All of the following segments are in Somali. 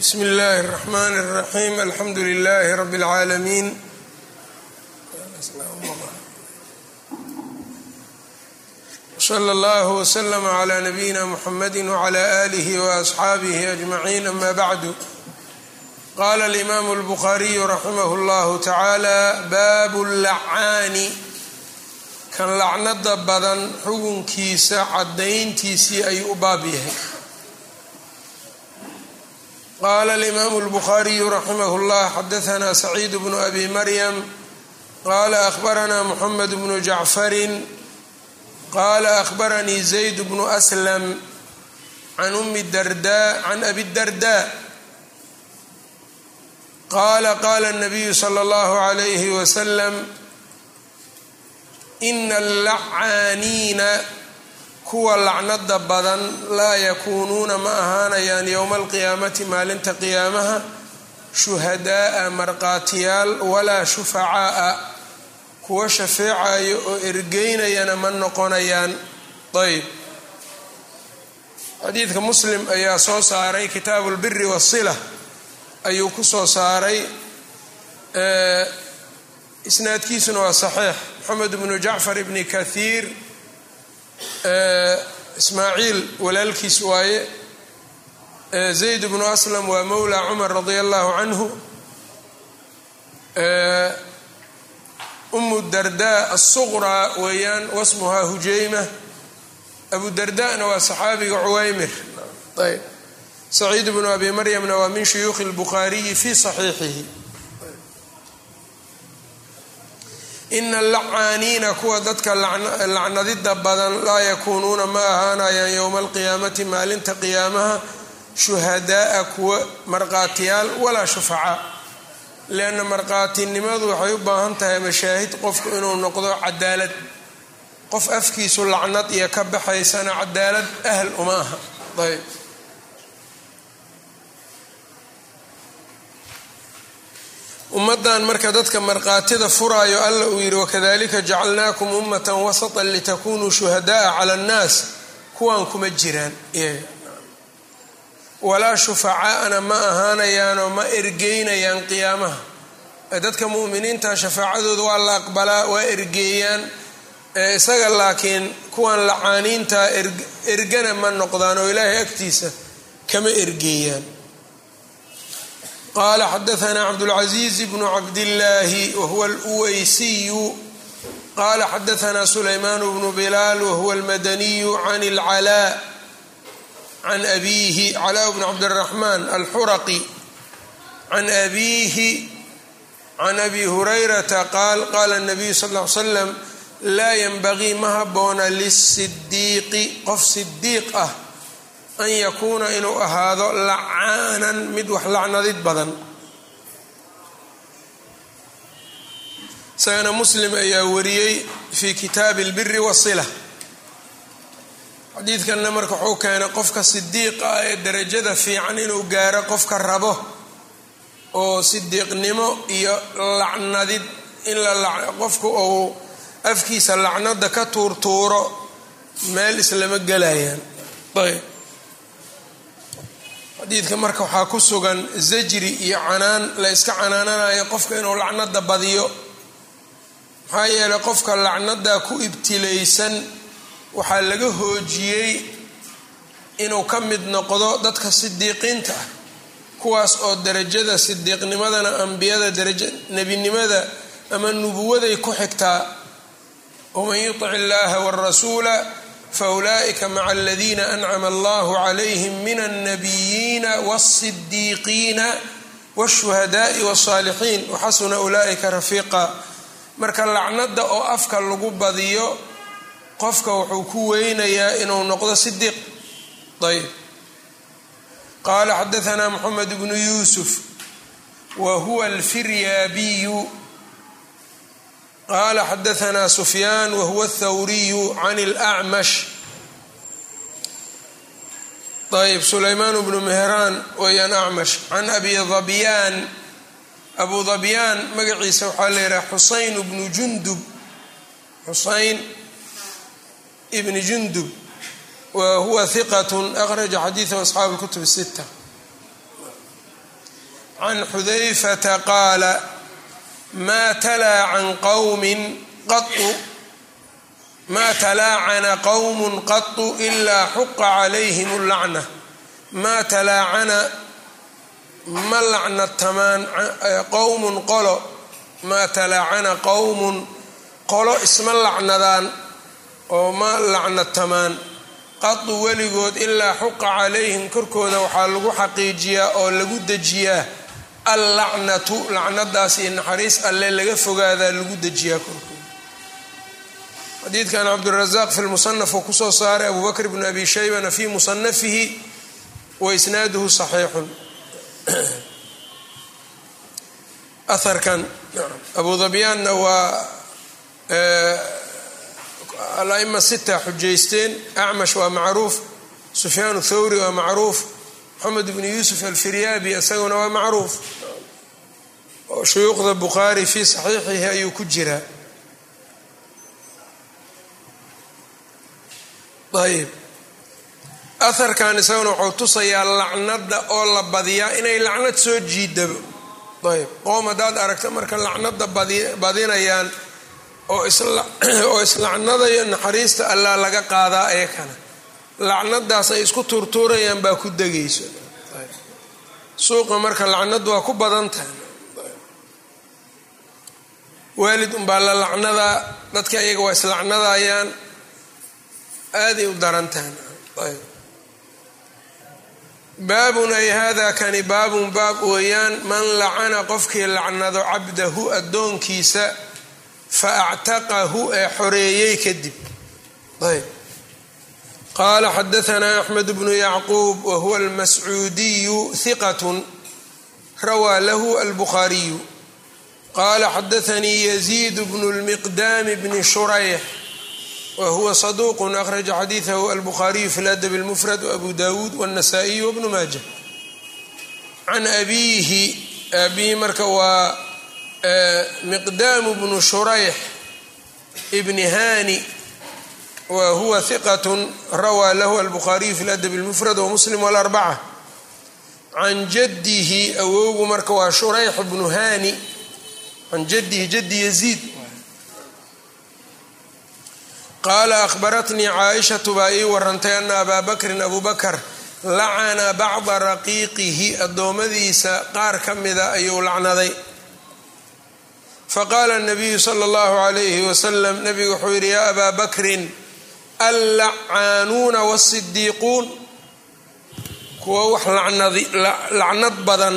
bsmi اllahi الرحmn الرaxيm alxamdu لlh rb العaalamiin slى اllah وslm عlى nabiyina mxamadi وعlى آlih وأصxaabih أجmaعin ama bعdu qala الإmam الbkhariي raximah اllah taعalى bab اlacaani kan lacnada badan xugunkiisa cadayntiisii ayuu u baab yahay qala alimaamu اlbukhaariyu raximah اllah xadaثna saciid bnu abi maryam qala ahbarana muxamed bnu jacfarin qala ahbaranii zayd bnu aslam can umi darda can abi darda qala qala الnabiyu slى اllahu عalayh waslam ina allacaaniina kuwa lacnada badan laa yakuunuuna ma ahaanayaan yowma alqiyaamati maalinta qiyaamaha shuhadaaa marqaatiyaal walaa shufacaa'a. Kuwa shafeecayo oo ergeynayana ma noqonayaan. Ayb xadiidka muslim ayaa soo saaray kitaabu lbiri wasila ayuu ku soo saaray isnaadkiisuna waa saxiix. Moxamed bnu jacfar ibni kathiir ismaaciil walaalkiis waaye zayd bnu aslam waa mowla cumar radi allahu canhu umu darda asuqraa weeyaan wasmuhaa hujayma abu dardana waa saxaabiga cuwaymir. Ayb. Saciid bnu abi maryamna waa min shuyuukhi اlbukhaariyi fi saxiixihi ina allacaaniina kuwa dadka lacnadida badan laa yakuunuuna ma ahaanayaan yowma alqiyaamati maalinta qiyaamaha shuhadaaa kuwa marqaatiyaal walaa shufacaa. Lianna marqaatinimadu waxay u baahan tahay mashaahid qofku inuu noqdo cadaalad qof afkiisu lacnad iyo ka baxaysana cadaalad ahl uma aha. Ayb ummadan marka dadka marqaatida furaayo alla uu yidhi wakadalika jacalnaakum ummatan wasatan litakunuu shuhada'a cala annaas. Kuwan kuma jiraan walaa shufacaa'ana ma ahaanayaanoo ma ergeynayaan qiyaamaha. Dadka mu'miniinta shafaacadooda waa la aqbalaa waa ergeeyaan. Isaga laakiin kuwan lacaaniinta ergana ma noqdaan oo ilaahay agtiisa kama ergeeyaan qala xadaثna cabdالcaزiiz bn cabdالlahi whuwa اlweysiyu qala xadaثna sulayman bnu bilaal whuwa اlmadaniyu can اlclaa can abihi claa bn cabdالraxman alxuraqi can abihi can abi hurayrata qaal qala الnabiyu sal ا ly slam laa ynbagii ma haboona lلsidiiqi qof sidiiq ah an yakuuna inuu ahaado lacaanan mid wax lacnadid badan. Isagana muslim ayaa wariyey fii kitaabi اlbiri wasila xadiidkanna marka wuxuu keenay qofka sidiiqa ah ee derajada fiican inuu gaaro qofka rabo oo sidiiqnimo iyo lacnadid in qofku uu afkiisa lacnada ka tuurtuuro meel islama gelayaan ayb xadiidka marka waxaa ku sugan zajri iyo canaan. La yska canaananayo qofka inuu lacnada badiyo. Maxaa yeelay qofka lacnada ku ibtilaysan waxaa laga hoojiyey inuu ka mid noqdo dadka sidiiqiinta ah. Kuwaas oo darajada sidiiqnimadana ambiyada daraja nebinimada ama nubuwaday ku xigtaa. Waman yutic illaha warasuula faulaئika mca aladiina ancama allah calayhim min alnabiyiina wاlصidiiqiina wالshuhadaءi wالصaalixiin waxasuna ulaئika rafiiqa marka lacnada oo afka lagu badiyo qofka wuxuu ku weynayaa inuu noqdo sidiiq ayb qala xadaثna mxamed bnu yusuf wa huwa alfiryaabiyu qala xadaثna sufyaan whuwa الthawriyu can اlأcmash ayb sulaymaan bnu mehraan weyaan acmash can abi dhabyaan abu dhabyaan magaciisa waxaa la yidhaha xusayn bnu jundub xusayn ibni jundub wa huwa hiqat akhraja xadiidahu asxaabu اlkutub الsita can xudayfata qaala maa talaa can qowmin qau maa talaacana qowmun qatu ilaa xuqa calayhim اllacna maa talaacana ma lacnatamaan qowmun qolo maa talaacana qowmun qolo isma lacnadaan oo ma lacnatamaan qadu weligood ilaa xuqa calayhim korkooda waxaa lagu xaqiijiyaa oo lagu dejiyaa allacnatu lacnadaas iyo naxariis alle laga fogaadaa lagu dejiyaa korkooda. Xadiidkan cabdurazaaq fi lmusanaf uu ku soo saaray abu bakr bnu abi shaybana fi musanafihi wa isnaaduhu saxiixun. Aharkan abu dabyaanna waa alaima sita xujaysteen acmash waa macruuf sufyaan thawri waa macruuf moxamed bnu yuusuf alfiryaabi isaguna waa macruuf. Oo shuyuukhda bukhaari fii saxiixihi ayuu ku jiraa ayb aharkan isaguna wuxuu tusayaa lacnada oo la badiyaa inay lacnad soo jiidabo ayb qoom haddaad aragta marka lacnada badinayaan oo islacnadayo naxariista allaa laga qaadaa eekana lacnadaas ay isku tuurtuurayaan baa ku degayso suuqa marka lacnad waa ku badan tahay. Waalid unbaa la lacnadaa dadka iyaga waa islacnadayaan aaday u daran tahay. Baabun ay hada kani baabun baab weeyaan man lacana qofkii lacnado cabdahu addoonkiisa fa actaqahu ee xoreeyey kadib ayb qaala xadaanaa axmed bnu yacquub wa huwa almascuudiyu hiqat rawaa lahu albukhaariyu qaala xadaanii yaziid bnu lmiqdaami bni shurayx wa huwa saduuq akhraja xadiidahu albukhaariyu fi ladab lmufrad wabu dawuud wاnasaa'iyu wabnu maaja can abiihi abihi marka waa miqdaamu bnu shurayx bni hani wa huwa hiqat rawaa lahu albukhaariyu fi ladab lmufrad wamuslim wاlarbaca can jadihi awowgu marka waa shurayx bnu hani. Can jadihi jadi yaziid. Qaala ahbaratnii caaishatu baa ii warantay ana abaa bakrin abu bakr lacana bacda raqiiqihi addoommadiisa qaar ka mida ayuu lacnaday. Faqaala nabiyu sala allahu calayhi wasalam nabigu wuxuu yidhi yaa abaa bakrin allacaanuuna wasidiiquun kuwa wax lacnad badan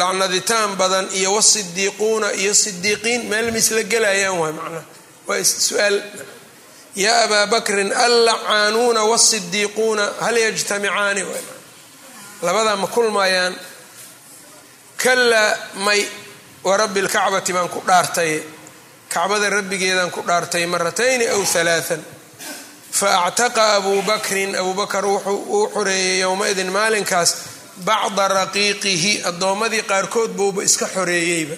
lacnaditaan badan iyo wasidiiquuna iyo sidiiqiin meel misla gelayaan waay macnaha waa su'aal. Yaa abaa bakrin allacaanuuna wasidiiquuna hal yajtamicaani labadaa ma kulmayaan. Kalaa may warabbi lkacbati baan ku dhaartay. Kacbada rabbigeedaan ku dhaartay maratayni aw halaaan faactaqa abuu bakrin abuu bakar uu xoreeyey yowmaidin maalinkaas bacda raqiiqihi addoommadii qaarkood buuba iska xoreeyeyba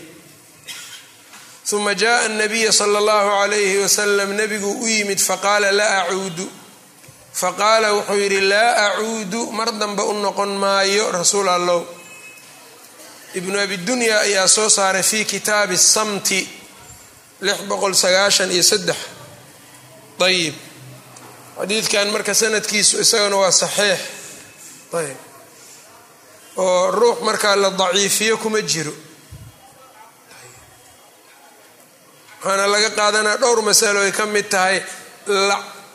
uma jaa anabiya sala allahu calayhi wasalam nebiguu u yimid faqaala laa acuudu faqaala wuxuu yidhi laa acuudu mar dambe u noqon maayo rasuul allow ibnu abi dunya ayaa soo saaray fii kitaabi samti lix boqol sagaashan iyo saddex ayib xadiidkan marka sanadkiisu isagana waa saxiix. Ayb. Oo ruux markaa la daciifiyo kuma jiro. Waxaana laga qaadanaa dhowr masalo ay ka mid tahay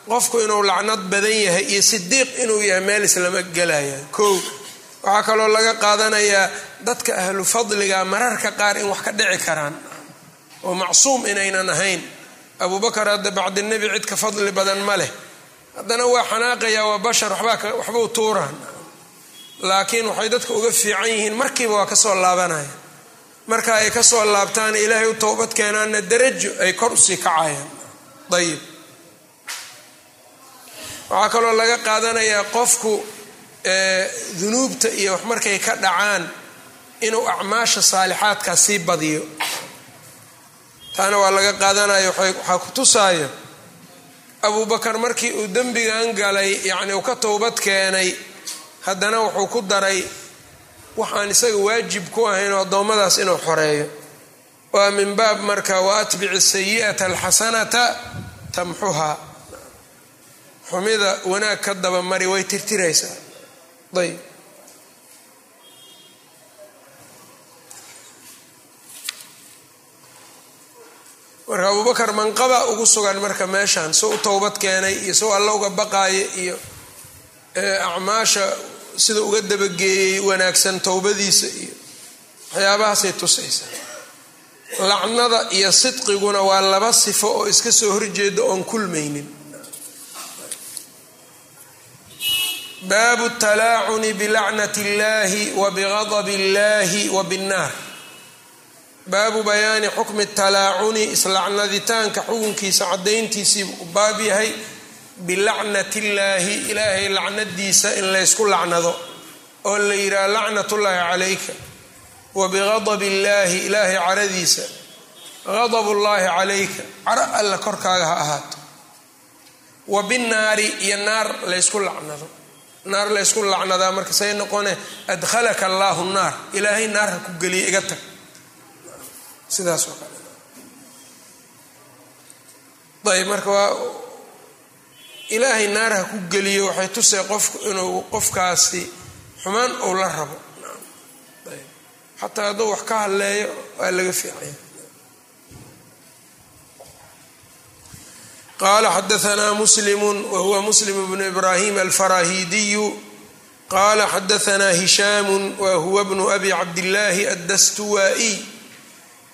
qofku inuu lacnad badan yahay iyo sidiiq inuu yahay meel islama gelaya kow waxaa kaloo laga qaadanayaa dadka ahlu fadliga mararka qaar in wax ka dhici karaan. Oo macsuum inaynan ahayn. Abubakar hadda bacdinebi cid ka fadli badan ma leh haddana waa xanaaqayaa waa bashar waxbuu tuuraan. Laakiin waxay dadka uga fiican yihiin markiiba waa ka soo laabanaya. Marka ay ka soo laabtaan ilaahay u towbad keenaanna darajo ay kor u sii kacayaan. Ayib waxaa kaloo laga qaadanayaa qofku dunuubta iyo wax markay ka dhacaan inuu acmaasha saalixaadkaa sii badiyo. Taana waa laga qaadanaya waxaa ku tusaayo abubakar markii uu dembigan galay yacni uu ka towbad keenay haddana wuxuu ku daray waxaan isaga waajib ku ahayn oo addoommadaas inuu xoreeyo. Waa min baab marka wa atbici sayi'ata alxasanata tamxuhaa xumida wanaag ka dabamari way tirtiraysaa. Ayb marka abubakar manqaba ugu sugan marka meeshan soo u towbad keenay iyo soo alla uga baqaayo iyo acmaasha sida uga dabageeyey wanaagsan towbadiisa iyo waxyaabahaasay tusaysaa. Lacnada iyo sidqiguna waa laba sifo oo iska soo horjeeda oon kulmaynin. Baabu talaacuni bilacnati اllahi wa bigadab اllahi wa binnaar baabu bayaani xukmi talaacuni islacnaditaanka xukunkiisa cadayntiisii u baab yahay bilacnati illaahi ilaahay lacnadiisa in laysku lacnado oo la yidhaha lacnat ullaahi calayka wa bigadab illaahi ilaahay caradiisa gadab ullaahi calayka caro alla korkaaga ha ahaato. Wa binnaari iyo naar laysku lacnado. Naar laysku lacnadaa marka say noqone adkhalaka allaahu naar ilaahay naar ha ku geliya iga tag sidaas oo kale. Ayb marka waa ilaahay naar ha ku geliyo waxay tusay qofku inuu qofkaasi xumaan ou la rabo. Xataa hadduu wax ka hadleeyo waa laga fiicaya qala xadaanaa muslimu wahuwa muslim bnu ibrahim alfarahidiyu qala xadaanaa hishaamu wahuwa bnu abi cabdillaahi addastuwaa'iy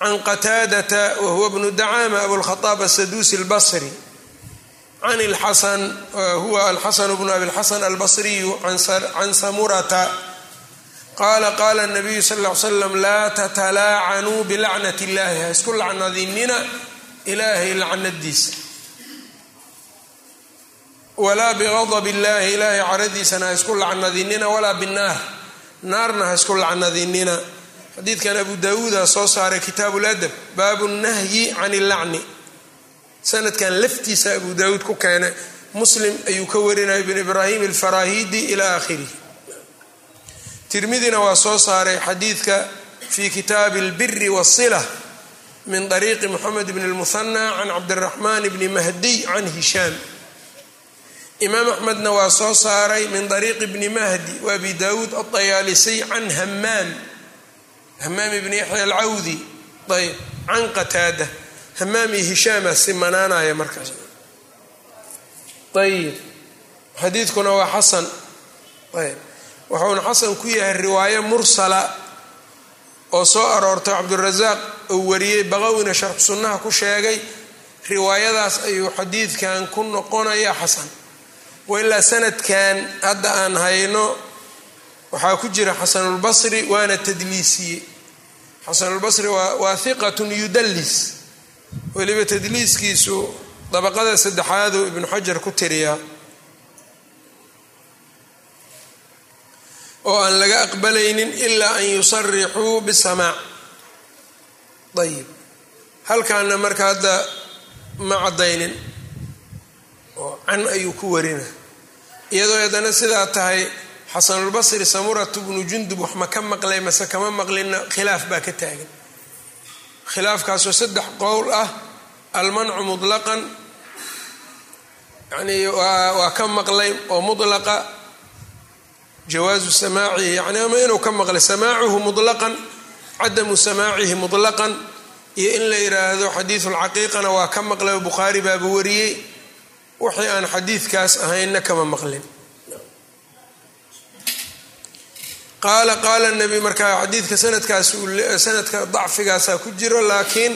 can qataadata wahuwa bnu dacaama abulkhaaab asaduusi albasri can ilxasan huwa alxasan bnu abi lxasan albasriyu can samurata qaala qaala nabiyu sal ll ly slam laa tatalaacanuu bilacnat illahi ha isku lacnadinina ilaahay lacnadiisa walaa bigadab illahi ilaahay caradiisana ha isku lacnadinina walaa binnaar naarna ha isku lacnadinina xadiidkan abu daawuuda soo saaray kitaabu ladab baabu nahyi can illacni sanadkan laftiisa abu daawuud ku keenay muslim ayuu ka warinaya ibn ibraahim alfarahidi ila aakhirih tirmidina waa soo saaray xadiidka fi kitaabi albiri wasila min ariiqi moxamed bn lmuhana can cabdiraxmaan bni mahdiy can hishaam imaam axmedna waa soo saaray min ariiqi bni mahdi wa abi daawuud alطayaalisiy can hamaam hamaam ibni yaxya alcawdi ayb can qataada. Hamaam iyo hishaama simanaanaya markaas. Ayib xadiidkuna waa xasan. Ayb wuxuuna xasan ku yahay riwaayo mursala oo soo aroortay cabdurasaaq uu wariyey baqawina sharx sunnaha ku sheegay. Riwaayadaas ayuu xadiidkan ku noqonaya xasan. Wailaa sanadkan hadda aan hayno waxaa ku jira xasanulbasri waana tadliisiyey xasanulbasri waa hiqatun yudallis. Weliba tadliiskiisu dabaqada saddexaadu ibnu xajar ku tiriyaa oo aan laga aqbalaynin ilaa an yusarixuu bisamaac ayib halkaana marka hadda ma caddaynin. Oo can ayuu ku warina. Iyadoo haddana sidaa tahay xasanulbasri samuratu bnu jundub wax ma ka maqlay mase kama maqlinna khilaaf baa ka taagan. Khilaafkaasoo saddex qowl ah almancu mutlaqan yani waa ka maqlay oo mutlaqa jawaazu samaacihi yani ama inuu ka maqlay samaacuhu mutlaqan cadamu samaacihi mutlaqan iyo in la yidhaahdo xadiidu lcaqiiqana waa ka maqlay bukhaari baaba wariyey wixii aan xadiidkaas ahaynna kama maqlin qaala qaala nabi markaa xadiidka sanadkaas sanadka dacfigaasaa ku jiro laakiin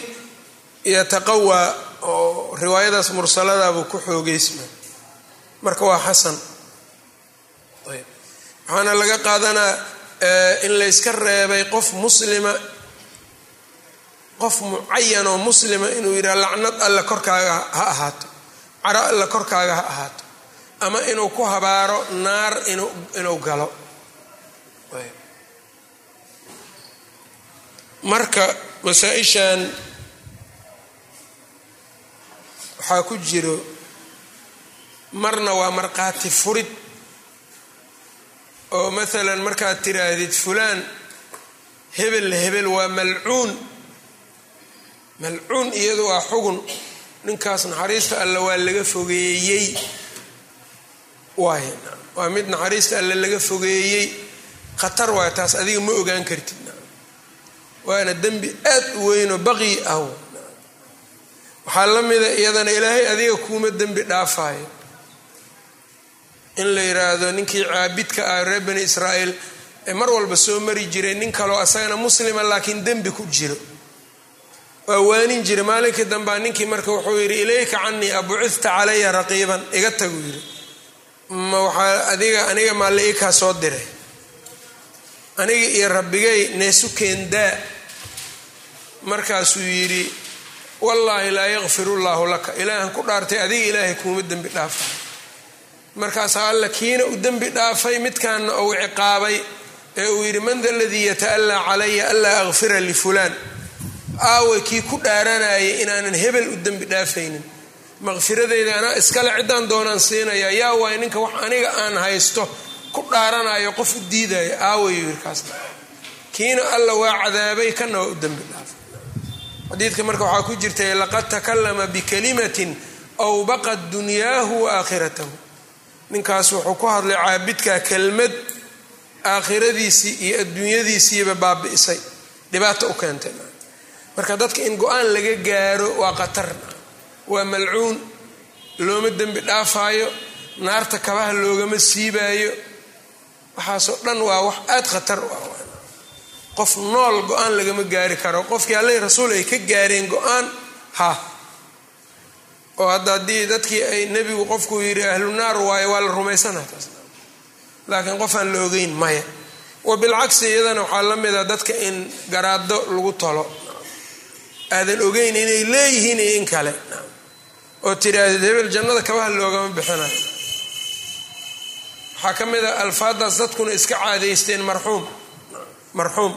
yataqawaa oo riwaayadaas mursaladaabuu ku xoogeysma. Marka waa xasan. Waxaana laga qaadanaa in layska reebay qof muslima qof mucayan oo muslima inuu yidhaha lacnad alla korkaaga ha ahaato. Caro alla korkaaga ha ahaato. Ama inuu ku habaaro naar inuu galo marka masaa-ishan waxaa ku jiro marna waa markhaati furid oo maalan markaad tiraahdid fulaan hebel hebel waa malcuun. Malcuun iyadu waa xugun. Ninkaas naxariista alle waa laga fogeeyey. Waay waa mid naxariista alle laga fogeeyey. Khatar waay taas adiga ma ogaan kartid waana dembi aad u weynoo baqi ah waxaa la mida iyadana ilaahay adiga kuuma dembi dhaafayo in la yiraahdo ninkii caabidka ah reer bani israa'iil ee mar walba soo mari jiray nin kaloo asagana muslima laakiin dembi ku jiro. Waa waanin jiray maalinkii dambea ninkii marka wuxuu yidhi ilayka canii abucita calaya raqiiban. Iga tagu yidhi. Ma waxaa adiga aniga maalle ii kaa soo diray aniga iyo rabbigay neesu keendaa. Markaasuu yidhi wallaahi laa yakfiru llaahu laka. Ilaahan ku dhaartay adiga ilaahay kuuma dembi dhaafa markaasaa alla kiina u dembi dhaafay midkaana uu ciqaabay ee uu yidhi man da ladii yata'allaa calaya anlaa akfira lifulaan aaway kii ku dhaaranayay inaanan hebel u dembi dhaafaynin. Maqfiradeyda anaa iskale ciddaan doonaan siinaya yaa waay ninka wax aniga aan haysto ku dhaaranayo qof u diidaya aaway wirkaas kiina alla waa cadaabay kana waa u dembi dhaafay xadiidka marka waxaa ku jirtay laqad takallama bikalimatin aw baqad dunyaahu wa aakhiratahu. Ninkaas wuxuu ku hadlay caabidka kelmad aakhiradiisii iyo adduunyadiisiiba baabi'isay. Dhibaato u keentay marka dadka in go'aan laga gaaro waa qatar waa malcuun looma dembi dhaafaayo naarta kabaha loogama siibaayo waxaasoo dhan waa wax aada khatar u ah. Qof nool go'aan lagama gaari karo. Qofkii alleh rasuul ay ka gaareen go'aan ha. Oo hadda haddii dadkii ay nebigu qofkuu yidhi ahlu naar waayo waa la rumaysanaa taas laakiin qof aan la ogeyn maya wa bilcagsi iyadana waxaa la mida dadka in garaado lagu talo aadan ogeyn inay leeyihiin iyo in kale. Oo tidhaahdeed hebel jannada kabaha loogama bixinayo waxaa ka mid a alfaadaas dadkuna iska caadaysteen marxuum marxuum.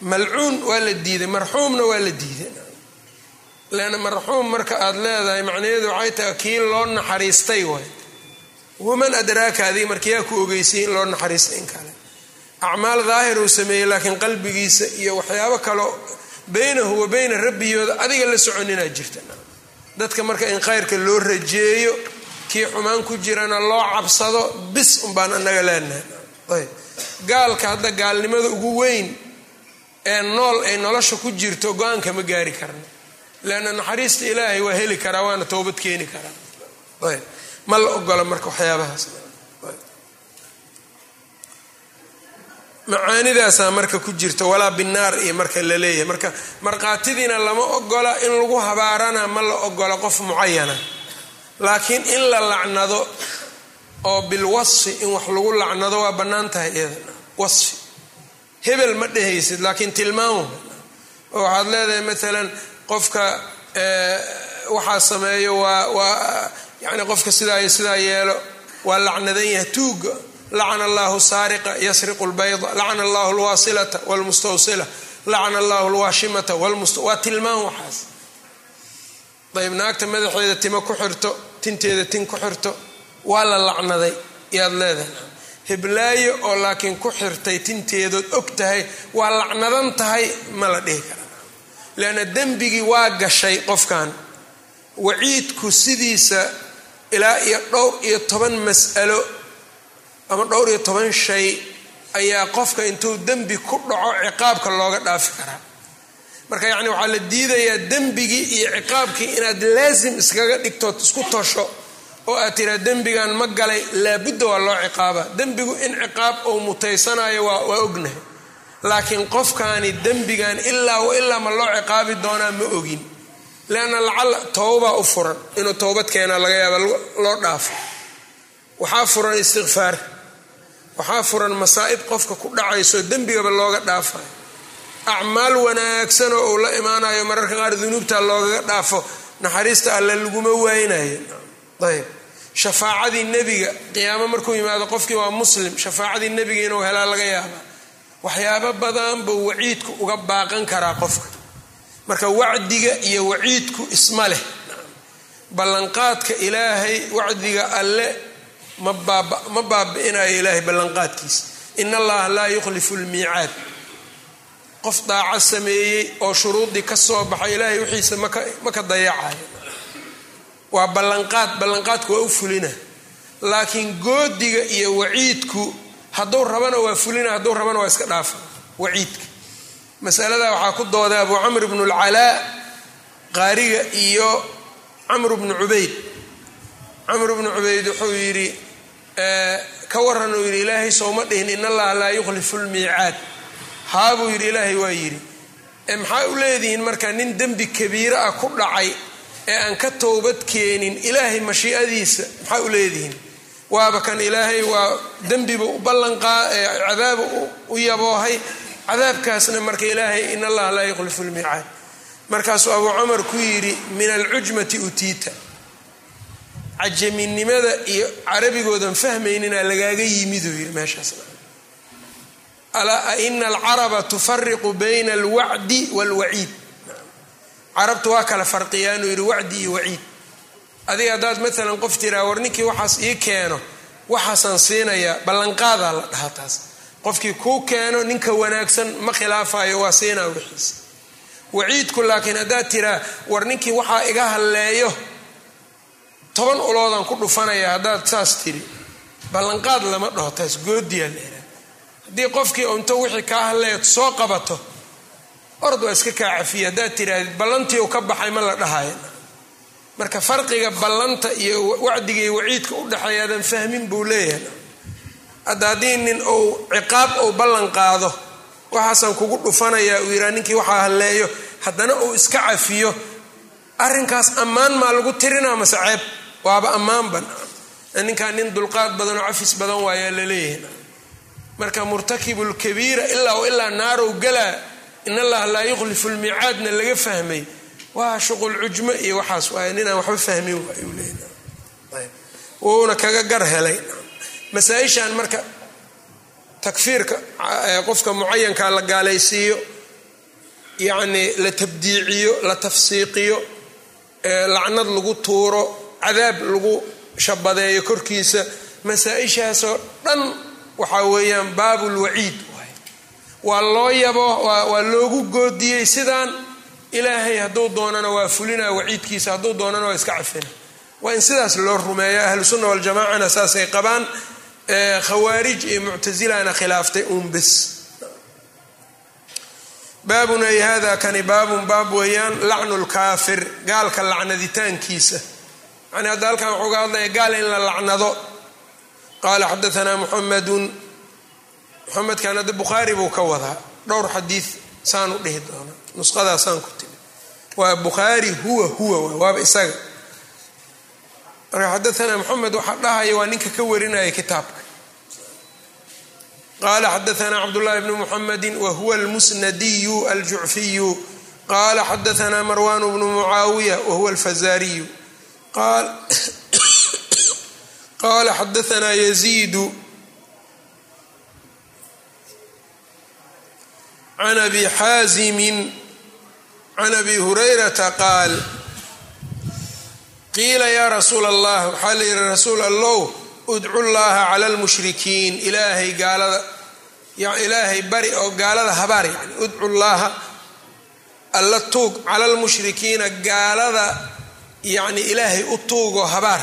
Malcuun waa la diiday marxuumna waa la diiday. Leanna marxuum marka aada leedahay macnaheedu waxay tahay kii loo naxariistay waay waman adraaka adiga marka yaa ku ogeysayay in loo naxariistay in kale. Acmaal daahir uu sameeyey laakiin qalbigiisa iyo waxyaabo kaleo baynahu wa bayna rabbiyooda adiga la soconinaa jirta. Dadka marka in khayrka loo rajeeyo kii xumaan ku jirana loo cabsado bis unbaan anaga leenahay. Gaalka hadda gaalnimada ugu weyn ee nool ay nolosha ku jirto go'aanka ma gaari karna leanna naxariista ilaahay waa heli karaa waana toobad keeni karaa. Ma la ogola marka waxyaabahaas. Macaanidaasaa marka ku jirta walaa binaar iyo marka la leeyahay. Marka markhaatidiina lama ogola in lagu habaarana ma la ogola qof mucayana laakiin in la lacnado oo bilwasfi in wax lagu lacnado waa bannaan tahay iyada. Wasfi hebel ma dhehaysid laakiin tilmaamo. Oo waxaad leedahay maalan qofka waxaa sameeyo waa waa yani qofka sidaa sidaa yeelo waa lacnadan yahay. Tuuga lacana allahu saariqa yasriqu lbayda lacana allahu lwaasilata wlmustawsila lacana allahu lwaashimata waa tilmaam waxaas ayb naagta madaxeeda timo ku xirto tinteeda tin ku xirto waa la lacnaday yaad leedahay. Heblaayo oo laakiin ku xirtay tinteedood og tahay waa lacnadan tahay ma la dhihi kara leanna dembigii waa gashay qofkan. Waciidku sidiisa ilaa iyo dhowr iyo toban mas'alo ama dhowr iyo toban shay ayaa qofka intuu dembi ku dhaco ciqaabka looga dhaafi karaa marka yacni waxaa la diidayaa dembigii iyo ciqaabkii inaad laasim iskaga dhigtood isku tosho oo aad tiraa dembigan ma galay laabudda waa loo ciqaaba. Dembigu in ciqaab uu mutaysanayo waa ognahay. Laakiin qofkaani dembigan ilaa wa ilaa ma loo ciqaabi doonaa ma ogin. Leanna lacala towbaa u furan inuu towbad keenaa laga yaaba loo dhaafo. Waxaa furan istikfaar waxaa furan masaa'ib qofka ku dhacayso dembigaba looga dhaafayo acmaal wanaagsanoo uu la imaanayo mararka qaar dunuubta loogaga dhaafo naxariista alle laguma waynayo ayb shafaacadii nebiga qiyaamo markuu yimaado qofkii waa muslim shafaacadii nebiga inuu helaa laga yaaba waxyaabo badan buu waciidku uga baaqan karaa qofka marka wacdiga iyo waciidku isma leh ballanqaadka ilaahay wacdiga alle ma baabi'inayo ilaahay ballanqaadkiisa in allaha laa yukhlifu lmiicaad qof daaco sameeyey oo shuruudii ka soo baxay ilaahay wixiisa ma ka dayacayo waa ballanqaad ballanqaadku waa u fulina. Laakiin goodiga iyo waciidku hadduu rabana waa fulina hadduu rabana waa iska dhaafa. Waciidka. Masalada waxaa ku dooday abu camr bnu lcalaa qaariga iyo camr bnu cubayd. Camr bnu cubayd wuxuu yidhi ka waran uu yidhi ilaahay sooma dhihin in allaha laa yukhlifu lmiicaad haabuu yidhi ilaahay waa yidhi. Maxaa u leedihiin marka nin dembi kabiiro ah ku dhacay ee aan ka towbad keenin ilaahay mashiicadiisa maxaa u leedihiin? Waaba kan ilaahay waa dembiba u ballanqaa cadaaba u yaboohay. Cadaabkaasna marka ilaahay in allaha laa yukhlifu lmiicaad. Markaasuu abuu camar ku yidhi min alcujmati utiita. Cajaminimada iyo carabigoodan fahmaynina lagaaga yimiduu yidhi meeshaasna alaa ina alcaraba tufariqu bayna alwacdi waalwaciid carabtu waa kala farqiyaanuu yidhi wacdi iyo waciid adiga haddaad maalan qof tiraa war ninkii waxaas ii keeno waxaasaan siinayaa ballanqaadaa la dhahaa taas qofkii kuu keeno ninka wanaagsan ma khilaafayo waa siinaa wixiisa waciidku laakiin haddaad tiraa war ninkii waxaa iga halleeyo toban uloodaan ku dhufanaya haddaad saas tiri ballanqaad lama dhaho taas goodiyaa leeraa haddii qofkii unto wixii kaa halleeyo soo qabato ord waa iska kaa cafiya haddaad tirahdid ballantii u ka baxay ma la dhahayo marka farqiga ballanta iyo wacdiga iyo waciidka u dhexeeya fahmin buu leeyahay. Hadda haddii nin uu ciqaab uu ballan qaado waxaasaan kugu dhufanayaa uu yidhaha ninkii waxaa halleeyo haddana uu iska cafiyo arrinkaas ammaan maa lagu tirinaa mase ceeb waaba ammaanban ninkaan nin dulqaad badan oo cafis badan waayaa la leeyahay marka murtakibulkabiira ilaa ilaa naarow galaa in allaha laa yukhlifu lmiicaadna laga fahmay. Waa shuqul cujmo iyo waxaas waay ninaan waxba fahmin waayuu leeyahay. Kaga gar helay. Masaa-ishan marka takfiirka qofka mucayankaa la gaalaysiiyo yacni la tabdiiciyo la tafsiiqiyo lacnad lagu tuuro cadaab lagu shabadeeyo korkiisa masaa-ishaasoo dhan waxaa weeyaan baabulwaciid waa loo yabo waa loogu goodiyey sidaan ilaahay hadduu doonana waa fulina waciidkiisa hadduu doonana waa iska cafina. Waa in sidaas loo rumeeya ahlu sunna waljamaacana saasay qabaan khawaarij iyo muctasilana khilaaftay uun baabun ay hada kani baabun baab weeyaan lacnu lkaafir gaalka lacnaditaankiisa. Yani hadda halkan wuxuu ga hadlaya gaal in la lacnado qaala xadaanaa muxamedun muxamedkan hadda bukhaari buu ka wadaa dhowr xadiid saan u dhihi doona nusqadaasaan ku timi waa bukhaari huwa huwa waaba isaga marka xadaanaa moxamed waxaa dhahaya waa ninka ka warinaya kitaabka qala xadaanaa cabdullahi bnu muxamedi wahuwa almusnadiyu aljucfiyu qala xadaanaa marwan bnu mucaawiya wahuwa alfazariyu qala xadaanaa yaziidu can abi xaazimin can abi hurayrata qaal qiila yaa rasuula allah waxaa la yihi rasuul allow udcu llaha cala lmushrikiin ilaahay gaalada ilaahay bari oo gaalada habaar yani udcu llaaha alla tuug cala lmushrikiina gaalada yani ilaahay u tuugoo habaar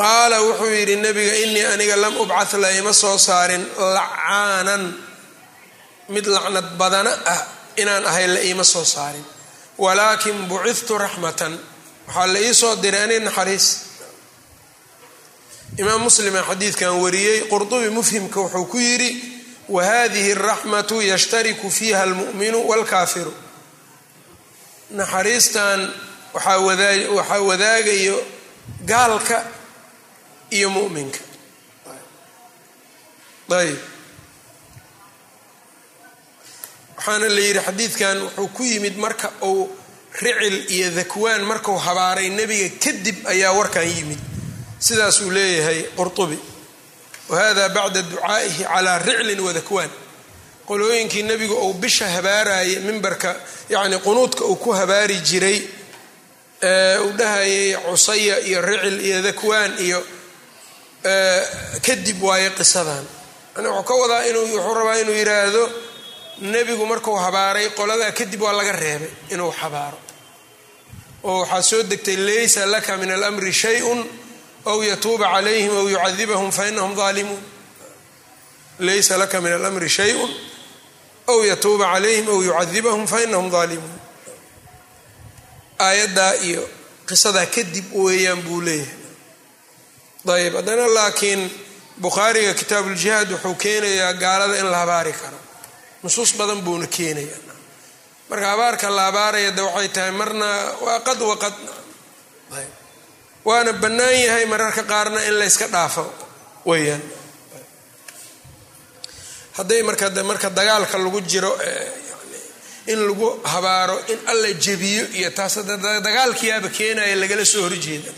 qaala wuxuu yidhi nabiga inii aniga lam ubcad la ima soo saarin lacaanan mid lacnad badana ah inaan ahay la iima soo saarin. Walaakin bucidtu raxmatan. Waxaa la ii soo diray ani naxariis. Imaam muslima xadiidkan wariyey qurdubi mufhimka wuxuu ku yidhi wahadihi araxmatu yashtariku fiiha almu'minu waalkaafiru naxariistan waxaa wadaagayo gaalka iyo mu'minka ayb waxaana la yidhi xadiidkan wuxuu ku yimid marka uu ricil iyo dakwaan markuu habaaray nebiga kadib ayaa warkan yimid. Sidaasuu leeyahay qurtubi. Wahada bacda ducaa'ihi calaa riclin wadakwaan qolooyinkii nebigu uu bisha habaaraya mimbarka yacni qunuudka uu ku habaari jiray uu dhahayay cusaya iyo ricil iyo dakwaan iyo kadib waaye qisadan. Yani wuxuu ka wadaa inuu wuxuu rabaa inuu yidhaahdo nebigu markuu habaaray qoladaa kadib waa laga reebay inuu habaaro oo waxaa soo degtay laysa laka min almri shayun aw yatuuba calayhim aw yucadibahum fainahum aalimuun laysa laka min almri shayun aw yatuuba calayhim aw yucadibahum fainahum daalimuun aayaddaa iyo qisadaa kadib weeyaan buu leeyahay ayb haddana laakiin bukhaariga kitaabuuljihaad wuxuu keenayaa gaalada in la habaari karo. Nusuus badan buuna keenaya marka habaarka la habaaraya de waxay tahay marna waa qad waqad waana bannaan yahay mararka qaarna in layska dhaafo. Weyaan hadday marka marka dagaalka lagu jiro in lagu habaaro in alla jebiyo iyo taas dagaalkiyaaba keenaya lagala soo horjeeda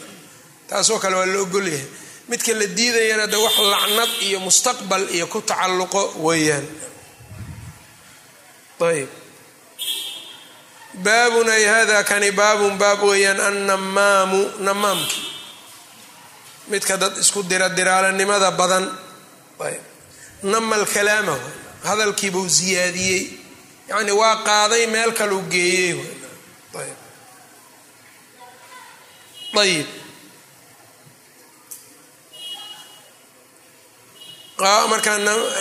taasoo kale waa la ogolyahay midka la diidayana de wax lacnad iyo mustaqbal iyo ku tacalluqo weeyaan. Ayb baabun ay hada kani baabun baab weeyaan annamaamu namaamki. Midka dad isku dira diraalanimada badan. Ayb namal kalaama hadalkiibuu ziyaadiyey. Yacni waa qaaday meel kaluu geeyey ayb ayib marka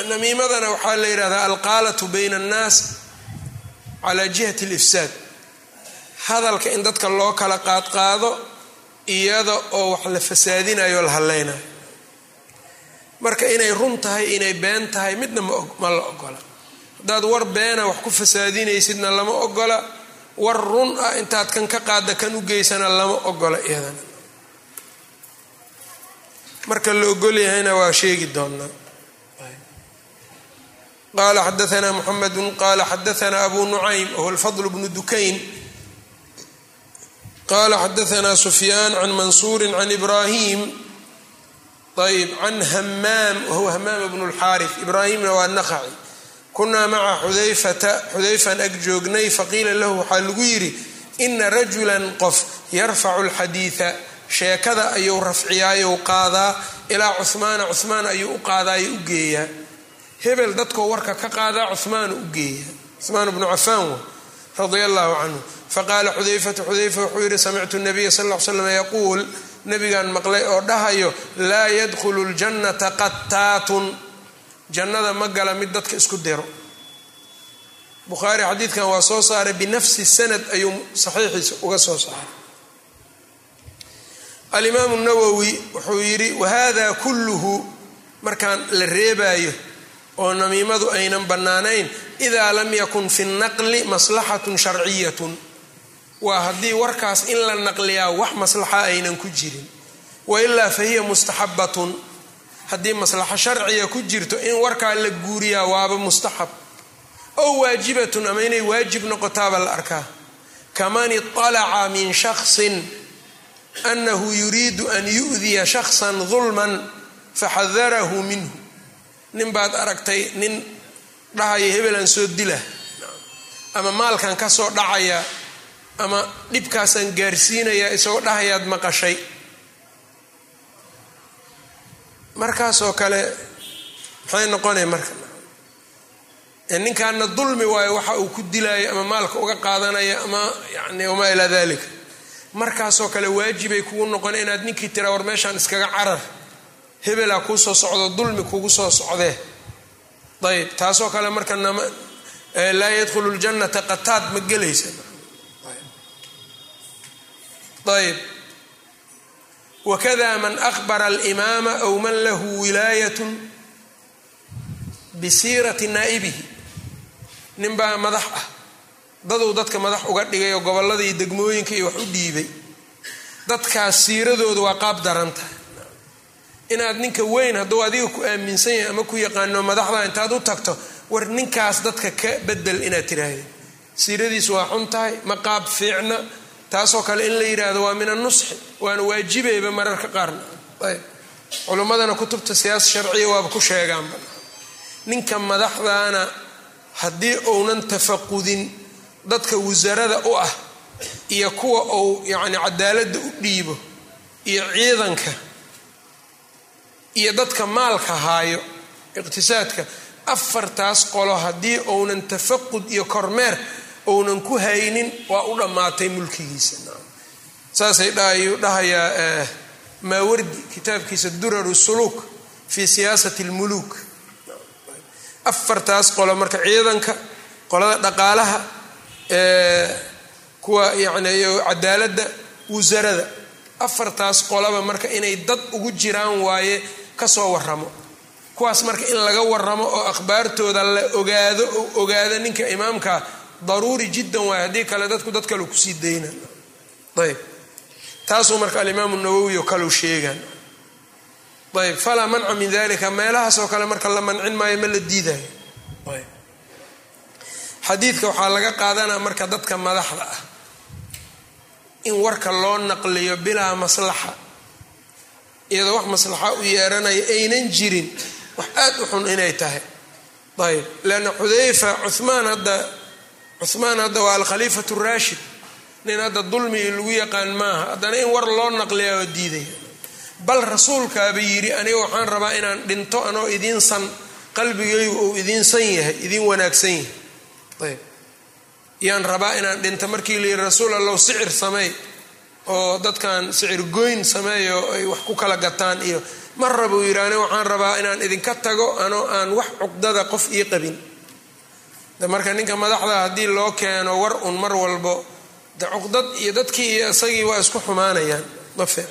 namiimadana waxaa la yidhahdaa alqaalatu bayna annaas calaa jihati alifsaad. Hadalka in dadka loo kala qaadqaado iyada oo wax la fasaadinayo la hadlaynayo marka inay run tahay inay been tahay midna ma la ogola. Haddaad war beena wax ku fasaadinaysidna lama ogola. War run ah intaad kan ka qaada kan u geysana lama ogola iyadana. Marka la ogolyahayna waa sheegi doonaa qala xadaana mxamedu qala xadaana abu nucaym whuwa lfadl bnu dukayn qala xadaana sufyaan can mansuuri can ibrahim ayb can hamaam wahuwa hamaam bnu lxaari ibraahimna waa naqaci kunaa maca xudayfata xudayfan ag joognay faqiila lahu waxaa lagu yidhi ina rajulan qof yarfacu lxadiida sheekada ayuu rafciyaayu qaadaa ilaa cuhmaana cuhmaan ayuu u qaadaa u geeyaa hebel dadkoo warka ka qaadaa cuhmaanu u geeya. Cuhmaan bnu cafaan wa radia allahu canhu faqaala xudayfatu xudayfa wuxuu yidhi samictu nabiya sal l slam yaquul. Nabigaan maqlay oo dhahayo laa yadkhulu ljannata qattaatun. Jannada ma gala mid dadka isku diro bukhaari xadiidkan waa soo saaray binafsi sanad ayuu saxiixiisa uga soo saaray. Alimaamu nawowi wuxuu yidhi wahada kulluhu. Markaan la reebaayo oo namiimadu aynan bannaanayn idaa lam yakun fi naqli maslaxatun sharciyatun. Waa haddii warkaas in la naqliyaa wax maslaxa aynan ku jirin. Wailaa fa hiya mustaxabatun haddii maslaxo sharciya ku jirto in warkaa la guuriyaa waaba mustaxab. Ow waajibatun ama inay waajib noqotaaba la arkaa. Kaman iطalaca min shaksin anahu yuriidu an yu'diya shaksan dulman faxadarahu minhu nin baad aragtay nin dhahaya hebelaan soo dila ama maalkan ka soo dhacaya ama dhibkaasaan gaarsiinaya isagoo dhahayaad maqashay. Markaasoo kale maxay noqonaya marka ninkaana dulmi waayo waxa uu ku dilaayo ama maalka uga qaadanaya ama yani wamaa ilaa dalika markaasoo kale waajibay kugu noqona inaad ninkii tira war meeshaan iskaga carar hebelaa kuu soo socdo dulmi kugu soo socdee. Ayb taasoo kale marka laa yadkhulu ljannata qataad ma gelaysa. Ayb wakada man akhbara alimaama aw man lahu wilaayatun bisiirati naa'ibihi. Ninbaa madax ah. Daduu dadka madax uga dhigay oo gobolladii degmooyinka iyo wax u dhiibay. Dadkaas siiradooda waa qaab daran inaad ninka weyn hadduu adiga ku aaminsan yahay ama ku yaqaano madaxda intaad u tagto war ninkaas dadka ka bedel inaad tiraahda siiradiisu waa xun tahay ma qaab fiicna. Taasoo kale in la yidhaahdo waa min annusxi waana waajibayba mararka qaarna. Ayb. Culimmadana kutubta siyaasa sharciya waaba ku sheegaanba. Ninka madaxdaana haddii uunan tafaqudin dadka wasarada u ah iyo kuwa uu yacni cadaaladda u dhiibo iyo ciidanka iyo dadka maalka haayo iqtisaadka afartaas qolo haddii uunan tafaqud iyo kormeer uunan ku haynin waa u dhammaatay mulkigiisa. Saasay dhayuu dhahayaa maawardi kitaabkiisa duraru suluuk fi siyaasati lmuluuk afartaas qolo marka ciidanka qolada dhaqaalaha kuwa yani cadaaladda wasarada afartaas qolaba marka inay dad ugu jiraan waaye ka soo waramo kuwaas marka in laga waramo oo akhbaartooda la ogaado oo ogaado ninka imaamka daruuri jiddan waay haddii kale dadku dad kale ku sii dayna. Ayb. Taasuu marka alimaamu nawowi oo kaleu ayb. Falaa manca min dalika meelahaasoo kale marka la mancin maayo ma la diidayo xadiidka waxaa laga qaadanaa marka dadka madaxda ah in warka loo naqliyo bilaa maslaxa iyadoo wax maslaxa u yeeranaya aynan jirin wax aad u xun inay tahay. Ayb leanna xudayfa cumaan hadda cuhmaan hadda waa alkhaliifatu raashid. Nin hadda dulmi lagu yaqaan maaha. Haddana in war loo naqliya oo diidaya. Bal rasuulkaaba yidhi aniga waxaan rabaa inaan dhinto anoo idiin san qalbigaygu uu idiin san yahay idiin wanaagsan yahay. Ayb yaan rabaa inaan dhinto markii la yidhi rasuul allow sicir sameey oo dadkan sicir goyn sameeyo ay wax ku kala gataan iyo mar raba uu yidhi aniga waxaan rabaa inaan idinka tago anoo aan wax cuqdada qof ii qabin. Marka ninka madaxda haddii loo keeno war un mar walbo de cuqdad iyo dadkii iyo isagii waa isku xumaanayaan ma fiic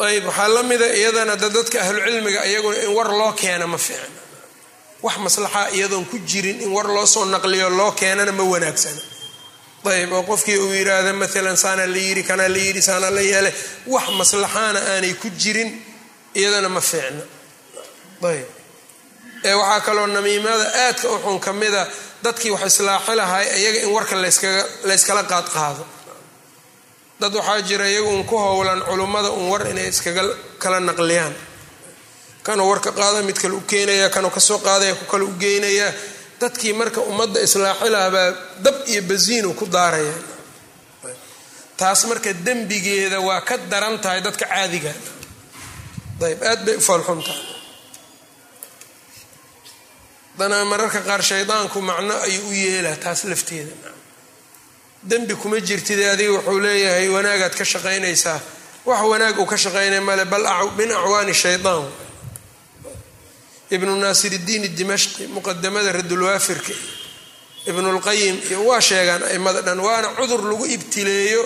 ayb waxaa la mida iyadana de dadka ahlucilmiga iyaguna in war loo keena ma fiicna wax maslaxa iyadoon ku jirin in war loo soo naqliyo loo keenana ma wanaagsana ayb oo qofkii uu yidhaahda maalan saana la yidhi kana la yidhi saana la yeele wax maslaxaana aanay ku jirin iyadana ma fiicna. Ayb ee waxaa kaloo namiimada aadka u xun ka mida dadkii wax islaaxi lahay iyaga in warka layskala qaadqaado dad waxaa jira iyagu un ku howlan culummada un war inay iskaga kala naqliyaan. Kanuu warka qaada mid kale u keenaya kanuu ka soo qaadaya ku kale u geynaya dadkii marka ummadda islaaxi lahabaa dab iyo basiinu ku daaraya. Taas marka dembigeeda waa ka daran tahay dadka caadiga. Ayb aad bay u foolxun tahay. Haddana mararka qaar shaydaanku macno ayuu u yeelaa taas lafteeda. Dembi kuma jirtide adiga wuxuu leeyahay wanaagaad ka shaqaynaysaa. Wax wanaag uu ka shaqaynay male bal min acwaani shaydaan ibnu naasir iddiin dimashqi muqadamada radulwaafirka ibnulqayim iyo waa sheegaan aimada dhan waana cudur lagu ibtileeyo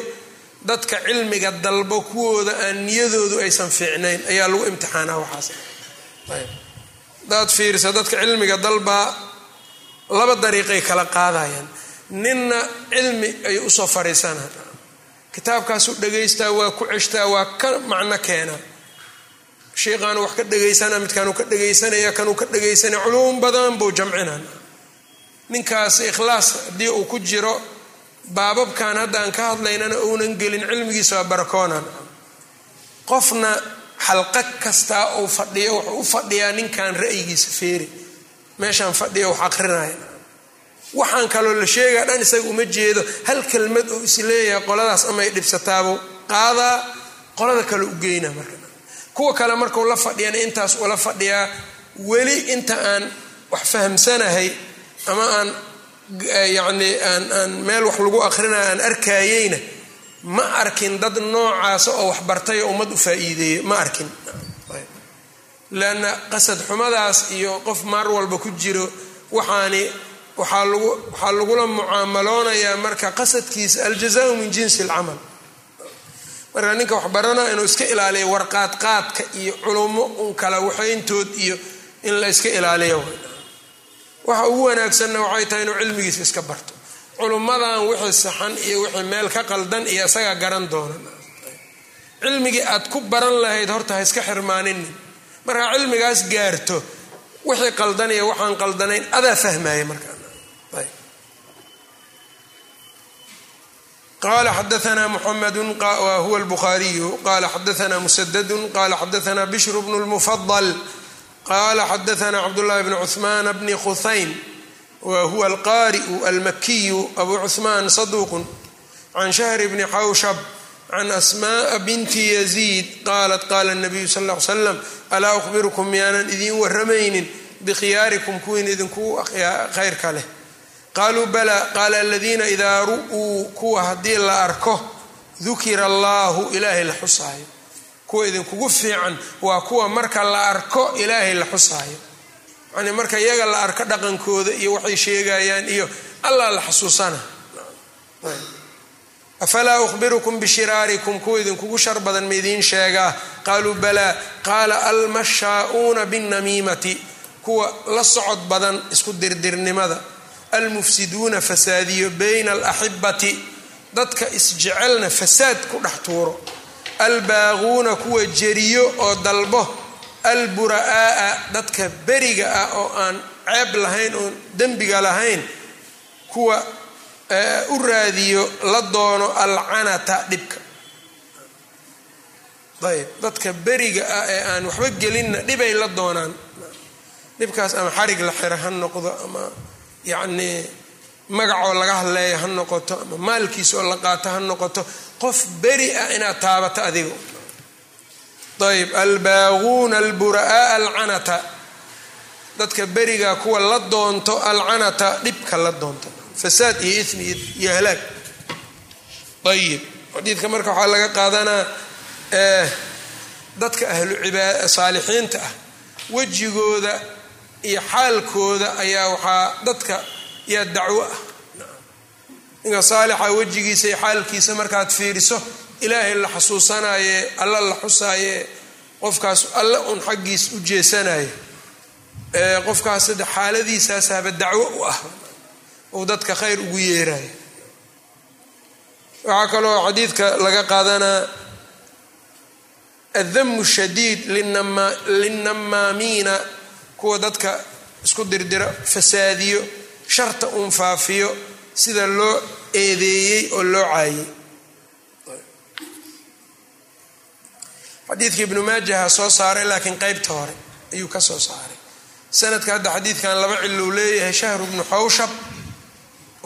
dadka cilmiga dalbo kuwooda aan niyadoodu aysan fiicnayn. Ayaa lagu imtixaanaa waxaas. Hadaad fiirisa dadka cilmiga dalbaa laba dariiqay kala qaadayaan. Ninna cilmi ayuu u soo fariisanaa kitaabkaasuu dhagaystaa waa ku ceshtaa waa ka macno keenaa sheikhaanu wax ka dhagaysana midkaanuu ka dhagaysanaya kanuu ka dhagaysanaya culuum badan buu jamcinaa ninkaas ikhlaas haddii uu ku jiro baababkan hadda aan ka hadlaynana uunan gelin cilmigiisa waa barakoonan qofna xalqa kastaa uu fadhiyo wuxuu u fadhiyaa ninkan ra'yigiisa feeri. Meeshaan fadhiya wax aqrinaya waxaan kaloo la sheegaa dhan isaga uma jeedo hal kelmad uu is leeyahay qoladaas amay dhibsataabuu qaadaa qolada kale u geyna marka kuwa kale markuu la fadhiyana intaas ula fadhiyaa weli inta aan wax fahamsanahay ama aan yacni aan aan meel wax lagu aqrinaya aan arkayeyna ma arkin dad noocaasa oo wax bartay oo ummad u faa'iideeya ma arkin. Leanna qasad xumadaas iyo qof maar walba ku jiro waxaani waxaa lagula mucaamaloonayaa marka qasadkiisa aljazaau min jinsi alcamal marka ninka wax baranaa inuu iska ilaaliyo warqaadqaadka iyo culummo un kala waxayntood iyo in la iska ilaaliyo. Waxa ugu wanaagsanna waxay tahay inuu cilmigiisa iska barto. Culummadan wixii saxan iyo wixii meel ka qaldan iyo isagaa garan doona. Cilmigii aad ku baran lahayd horta ha iska xirmaaninin markaa cilmigaas gaarto wixii qaldan iyo waxaan qaldanayn adaa fahmaya markaa qala xadaana muxamadu huwa lbukhaariyu qala xadaana musadadu qala xadaana bishru bnu lmufadal qala xadaana cabdullahi bn cuhmaan bni khuhaym wa huwa alqari'u almakiyu abu cuhmaan saduuqun can shahr bni xawshab can asma'a binti yaziid qaalat qaala nabiyu sal l slam alaa uhbirukum miyaanan idiin waramaynin bikhyaarikum kuwiin idinku khayrka leh qaaluu bala qaala aladiina idaa ru'uu kuwa haddii la arko dukira allahu ilaahay la xusaayo. Kuwa idinkugu fiican waa kuwa marka la arko ilaahay la xusaayo. Yani marka iyaga la arko dhaqankooda iyo waxay sheegayaan iyo allah la xasuusana. Afalaa ukhbirukum bishiraarikum kuwa idinkugu shar badan ma idiin sheegaa. Qaaluu balaa qaala almashaa'uuna binnamiimati kuwa la socod badan isku dirdirnimada almufsiduuna fasaadiyo bayna alaxibati dadka isjecelna fasaad ku dhex tuuro albaaquuna kuwa jeriyo oo dalbo albura'aa'a dadka beriga ah oo aan ceeb lahayn oon dembiga lahayn kuwa u raadiyo la doono alcanata dhibka ayb dadka beriga ah ee aan waxba gelinna dhibay la doonaan dhibkaas ama xarig la xiro ha noqdo ama yacnii magacoo laga hadleeya ha noqoto ama maalkiisa oo la qaato ha noqoto qof beri ah inaad taabato adigo ayb albaaquuna albura'a alcanata. Dadka beriga kuwa la doonto alcanata dhibka la doonto. Fasaad iyo ismi iyo halaag. Ayib xadiidka marka waxaa laga qaadanaa dadka ahlu saalixiinta ah wejigooda iyo xaalkooda ayaa waxaa dadka yaa dacwo ah. Ninka saalixa wejigiisa iyo xaalkiisa markaad fiiriso ilaahay la xasuusanaye alla la xusaaye qofkaas alle un xaggiis u jeesanayo qofkaas sadde xaaladiisaasaba dacwo u ah. Uu dadka khayr ugu yeerayo waxaa kaloo xadiidka laga qaadanaa addamu shadiid linnamaamiina kuwa dadka isku dirdiro fasaadiyo sharta uun faafiyo sida loo eedeeyey oo loo caayey. Xadiidka ibnu maajaha soo saaray laakiin qeybta hore ayuu ka soo saaray. Sanadka hadda xadiidkan laba cilo uu leeyahay shahru bnu xawshab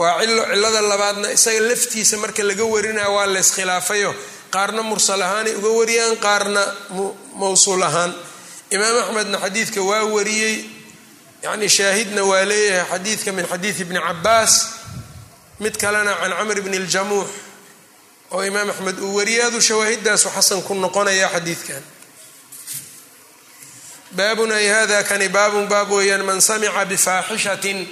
waa cilo cilada labaadna isaga laftiisa marka laga warinaya waa la iskhilaafayo qaarna mursal ahaanay uga wariyaan qaarna mawsuul ahaan imaam axmedna xadiidka waa wariyey. Yacni shaahidna waa leeyahay xadiidka min xadiidi bni cabaas mid kalena can camr bni ljamuux oo imaam axmed uu wariyaadu shawaahidaasu xasan ku noqonaya xadiidkan. Baabun ay hada kani baabun baab weeyaan man samica bifaaxishatin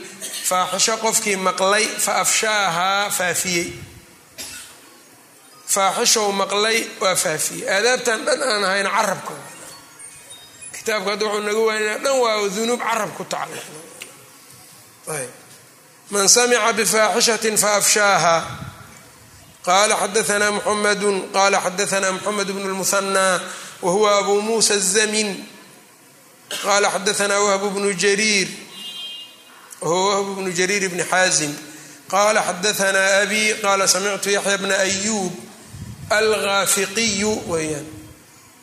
faaxisho qofkii maqlay fa afshaahaa faafiyey. Faaxishow maqlay waa faafiyey. Aadaabtan dhan aan ahayn carabka kitaabka hadda wuxuu naga waanina dhan waa dunuub carab ku tacalluqda man samica bifaaxishatin faafshaaha qala xadaana muxamadu qala xadaana muxamed bnu lmuhanaa wahuwa abu muusa azamin qala xadaana wahbu bnu jariir wahuwa wahbu bnu jariir bni xaazim qala xadaana abi qala samictu yaxya bna ayub algaafiqiyu weyaan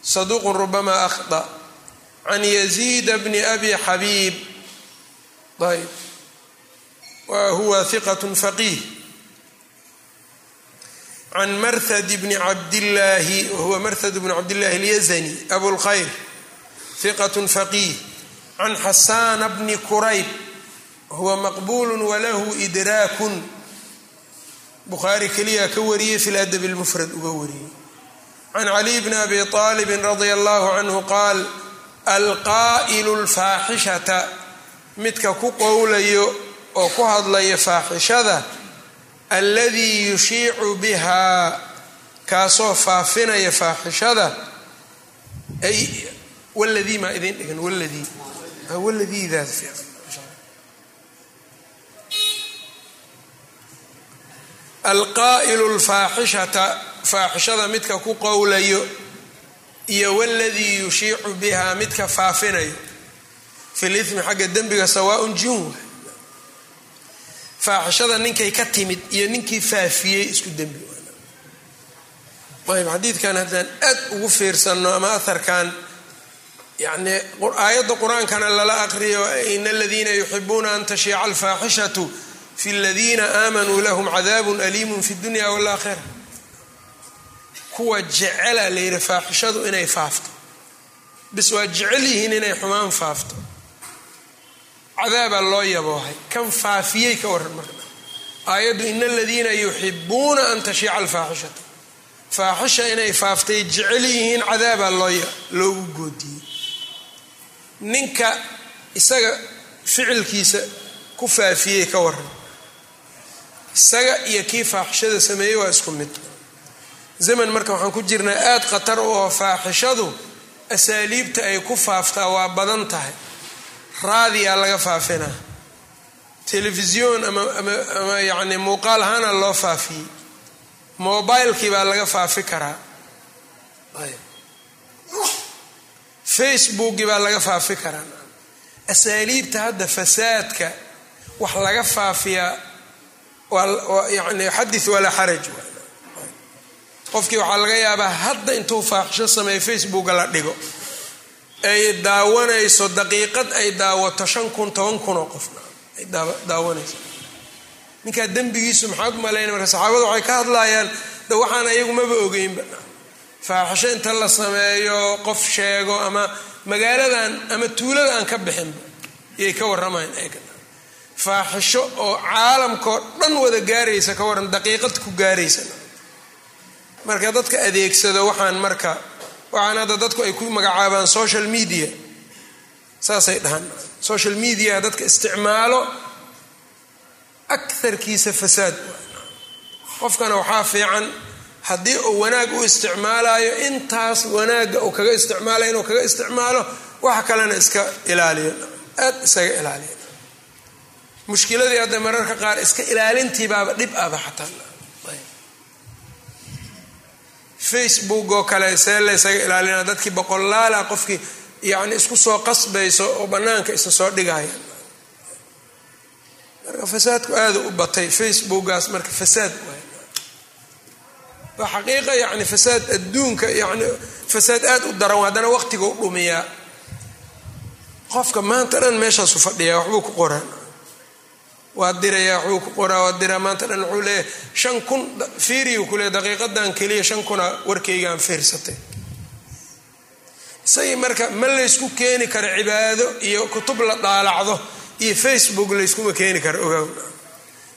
saduuq rubama akhda can yaziida bni abi xabiib ayb wa huwa hiqat faqiih can marhad bni cabdillaahi wahuwa marhad bni cabdillahi alyazani abulkhayr hiqat faqiih can xasaana bni kurayb wahuwa maqbulu walahu idraakun bukhaari keliya ka wariyey fi ladab lmufrad uga wariyey can caliy bni abi aalibin radia allahu canhu qaal alqaa'ilu lfaaxishata midka ku qowlayo oo ku hadlaya faaxishada alladii yushiicu bihaa kaasoo faafinaya faaxishada ay waladii maa idin dhigan waladii waladiidaas alqaa'ilu lfaaxishata faaxishada midka ku qowlayo iyo waladii yushiicu bihaa midka faafinayo fi limi xagga dembiga sawaaun jin faaxishada ninkay ka timid iyo ninkii faafiyey isku dembi ayb xadiidkan haddaan aad ugu fiirsanno ama aharkan yacni aayadda qur'aankana lala aqriyo ina aladiina yuxibuuna an tashiica alfaaxishatu fi ladiina aamanuu lahum cadaabun aliimun fi dunya waalaakhira kuwa jecela la yidhi faaxishadu inay faafto. Bis waa jecel yihiin inay xumaan faafto. Cadaabaa loo yaboohay kan faafiyey ka waran marka. Aayaddu ina aladiina yuxibuuna an tashiica alfaaxishatu faaxisha inay faaftay jecel yihiin cadaabaa loogu goodiyey. Ninka isaga ficilkiisa ku faafiyey ka waran isaga iyo kii faaxishada sameeyey waa isku mid zaman marka waxaan ku jirnaa aada khatar u oo faaxishadu asaaliibta ay ku faaftaa waa badan tahay. Raadiyaa laga faafinaa telefisyoon ama yacni muuqaal ahaana loo faafiyey mobilekii baa laga faafi karaa. Facebookii baa laga faafi karaa. Asaaliibta hadda fasaadka wax laga faafiyaa yani xadith walaa xaraj qofkii waxaa laga yaabaa hadda intuu faaxisho sameeyo facebooka la dhigo ay daawanayso daqiiqad ay daawato shan kun toban kun oo qof ay daawanayso. Ninkaa dembigiisu maxaad umalayna marka saxaabadu waxay ka hadlayaan de waxaan ayagu maba ogeynba. Faaxisho inta la sameeyo qof sheego ama magaaladan ama tuulada aan ka bixinba iyay ka warramayan eega faaxisho oo caalamkao dhan wada gaaraysa ka waran daqiiqad ku gaaraysa marka dadka adeegsado waxaan marka waxaan hadda dadku ay ku magacaabaan social media. Saasay dhahaan. Social media dadka isticmaalo akarkiisa fasaad. Qofkana waxaa fiican haddii uu wanaag u isticmaalayo intaas wanaagga uu kaga isticmaalayo inuu kaga isticmaalo waxa kalena iska ilaaliyo. Aad isaga ilaaliyo. Mushkiladii hadda mararka qaar iska ilaalintiibaaba dhib aba xataa facebook oo kale see laysaga ilaalina dadkii boqolaala qofkii yani isku soo qasbayso oo banaanka isa soo dhigaya marka fasaadku aada u batay facebookaas marka fasaad waa xaqiiqa yani fasaad adduunka yani fasaad aada u daran haddana waqtiga u dhumiyaa. Qofka maanta dhan meeshaasu fadhiyaa waxbuu ku qoraa waa dirayaa waxbuu ku qoraa waa diraa maanta dhan wuxuu leeyahay shan kun fiiriyu ku leey daqiiqadan keliya shan kuna warkaygaan fiirsatay. Isagii marka ma laysku keeni karo cibaado iyo kutub la dhaalacdo iyo facebook layskuma keeni karo ogaw.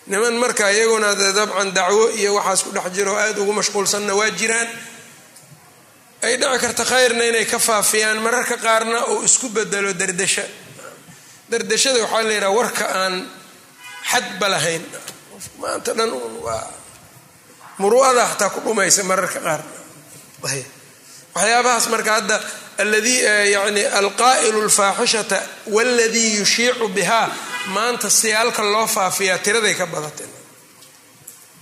Niman marka iyaguna dabcan dacwo iyo waxaas ku dhex jiro aada ugu mashquulsanna waa jiraan. Ay dhici karta khayrna inay ka faafiyaan mararka qaarna uu isku bedelo dardasha. Dardashada waxaa la yidhaha warka aan xadba lahayn. Maanta dhan waa muru'ada xataa ku dhumaysa mararka qaar. Waxyaabahaas marka hadda alladii yani alqaa'ilu lfaaxishata waladii yushiicu bihaa maanta siyaalka loo faafiyaa tiraday ka badatay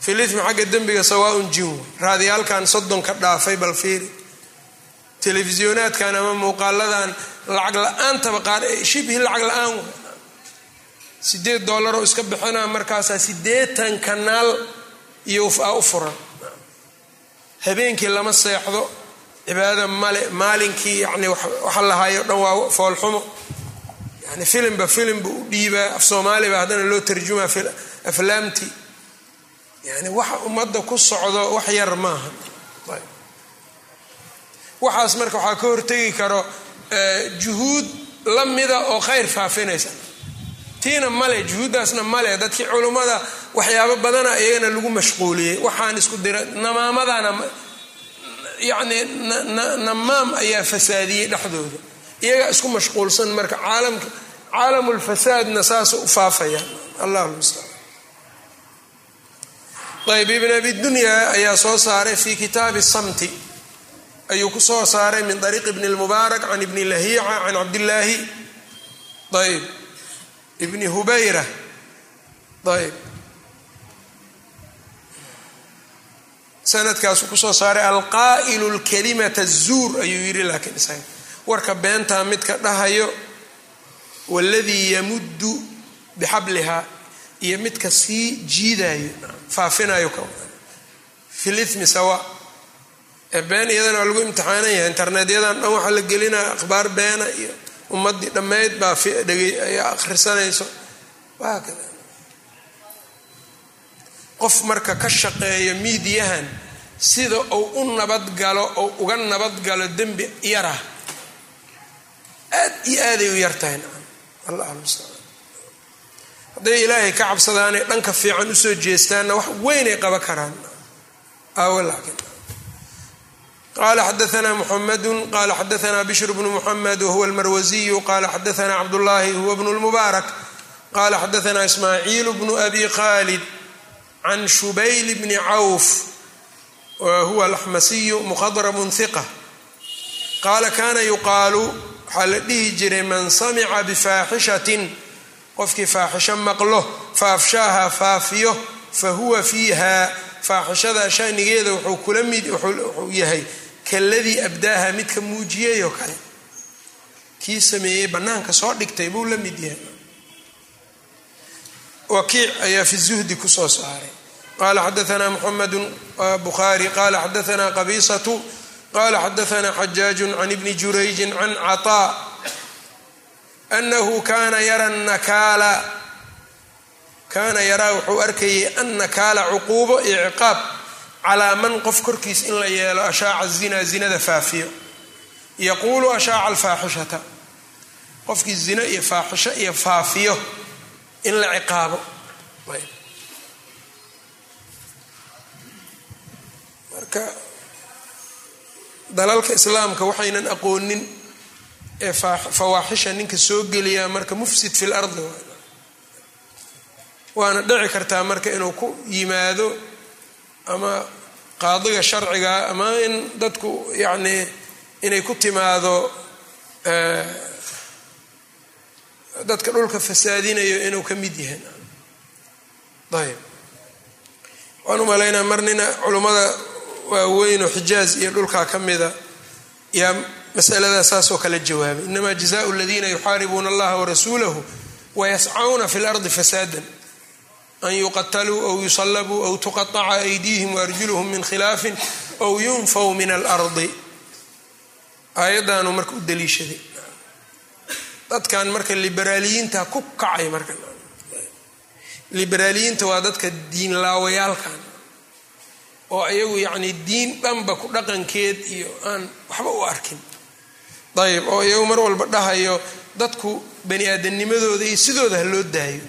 filithmi xagga dembiga sawaaun jin raadiyaalkan soddonka dhaafay bal fiiri. Telefisyonaadkan ama muuqaaladan lacag la'aantaba qaar shibhi lacag la'aan sideed dollaroo iska bixinaa markaasaa sideetan kanaal iyo aa u furan? Habeenkii lama seexdo cibaada male maalinkii yani waxa lahayo dhan waa foolxumo yani filimba filimba u dhiibaa af soomaaliba haddana loo tarjumaa aflaamti yani waxa ummadda ku socdo wax yar maaha. Waxaas marka waxaa ka hortegi karo juhuud la mida oo khayr faafinaysa tiina male juhuuddaasna male. Dadkii culummada waxyaabo badana iyagana lagu mashquuliyey. Waxaan isku dira namaamadana yacni namaam ayaa fasaadiyey dhexdooda. Iyagaa isku mashquulsan marka caalamka caalamulfasaadna saasa u faafaya allah lmustacaan ayb ibn abi dunya ayaa soo saaray fi kitaabi samti. Ayuu ku soo saaray min ariiq ibni lmubaarak can ibni lahiica can cabdillaahi. Ayb ibni hubayra. Ayb sanadkaasuu ku soo saaray alqaa'ilu lkalimata azuur ayuu yidhi laakiin isaga. Warka beentaa midka dhahayo waladii yamuddu bixablihaa iyo midka sii jiidayo faafinayo fi lithmi sawa. Been iyadana waa lagu imtixaanan yahay internetyadan dhan waxaa la gelinaya akhbaar beena iyo ummadii dhammayd baa dhegey ayaa akhrisanayso. Waakada qof marka ka shaqeeyo miidiyahan sida uu u nabadgalo ou uga nabadgalo dembi yarah aad iyo aaday u yartahay nacam allah almustacaan hadday ilaahay ka cabsadaanay dhanka fiican u soo jeestaanna wax weynay qaban karaan. Aawo laakiin qala xadaana muxamadu qala xadaana bishr bnu muxamed wahuwa almarwasiyu qala xadaana cabdullahi huwa bnu lmubaarak qala xadaana ismaaciil bnu abi khalid can shubayl bni cawf wahuwa alaxmasiyu muhadrabun hiqa qaala kana yuqaalu waxaa la dhihi jiray man samica bifaaxishatin qofkii faaxisho maqlo faafshaaha faafiyo fahuwa fiiha faaxishada shanigeeda wuxuu kula mid wuxuu yahay kaladii abdaaha midka muujiyey oo kale. Kii sameeyey bannaanka soo dhigtay buu la mid yahay. Wakiic ayaa fi zuhdi ku soo saaray. Qala xadaana muxamedu bukhaari. Qala xadaana qabisatu qala xadaana xajaaju can ibni jurayji can caطaa anahu kana yara nakaala. Kaana yaraa wuxuu arkayay annakaala cuquubo iyo ciqaab calaa man qof korkiis in la yeelo ashaaca zinaa zinada faafiyo. Yaquulu ashaaca alfaaxishata. Qofkii zina iyo faaxisho iyo faafiyo in la ciqaabo. Marka dalalka islaamka waxaynan aqoonin ee fawaaxisha ninka soo geliyaa marka mufsid fi lardi waana dhici kartaa marka inuu ku yimaado ama qaadiga sharciga ama in dadku yacnii inay ku timaado dadka dhulka fasaadinayo inuu ka mid yahay. Ayb waan u malaynaa mar nina culummada waaweynoo xijaaz iyo dhulkaa ka mida yaa masaladaas saasoo kale jawaabay. Inamaa jazaau aladiina yuxaaribuuna allaha warasuulahu wayascauna fi lardi fasaadan an yuqataluu aw yusalabuu aw tuqaaca aydiihim waarjuluhum min khilaafin aw yunfaw min alardi aayaddaanu marka u daliishaday dadkan marka liberaaliyiinta ku kacay marka liberaaliyiinta waa dadka diinlaawayaalkan oo ayagu yacni diin dhanba ku dhaqankeed iyo aan waxba u arkin ayb oo iyagu mar walba dhahayo dadku bani aadamnimadooda iyo sidooda ha loo daayo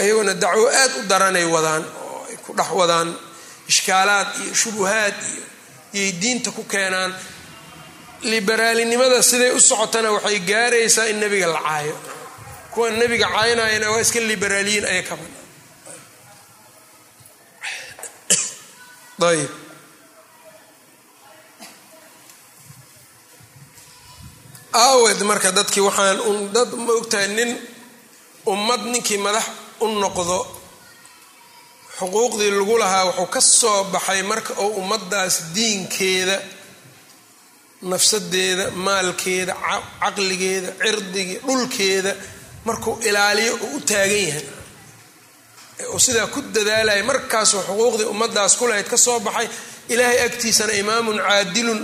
ayaguna dacwo aad u daranay wadaan oo ay ku dhex wadaan ishkaalaad iyo shubuhaad iyo iyay diinta ku keenaan. Liberaalinimada siday u socotana waxay gaaraysaa in nebiga la caayo. Kuwa nebiga caynayana waa iska liberaaliyiin aya ka bana ayb. Aawed marka dadkii waxaan dad ma ogtahay nin ummad ninkii madax u noqdo xuquuqdii lagu lahaa wuxuu ka soo baxay marka uu ummaddaas diinkeeda nafsadeeda maalkeeda caqligeeda cirdigii dhulkeeda markuu ilaaliyo uu u taagan yahay. Uu sidaa ku dadaalaya markaasuu xuquuqdii ummaddaas ku lahayd ka soo baxay ilaahay agtiisana imaamun caadilun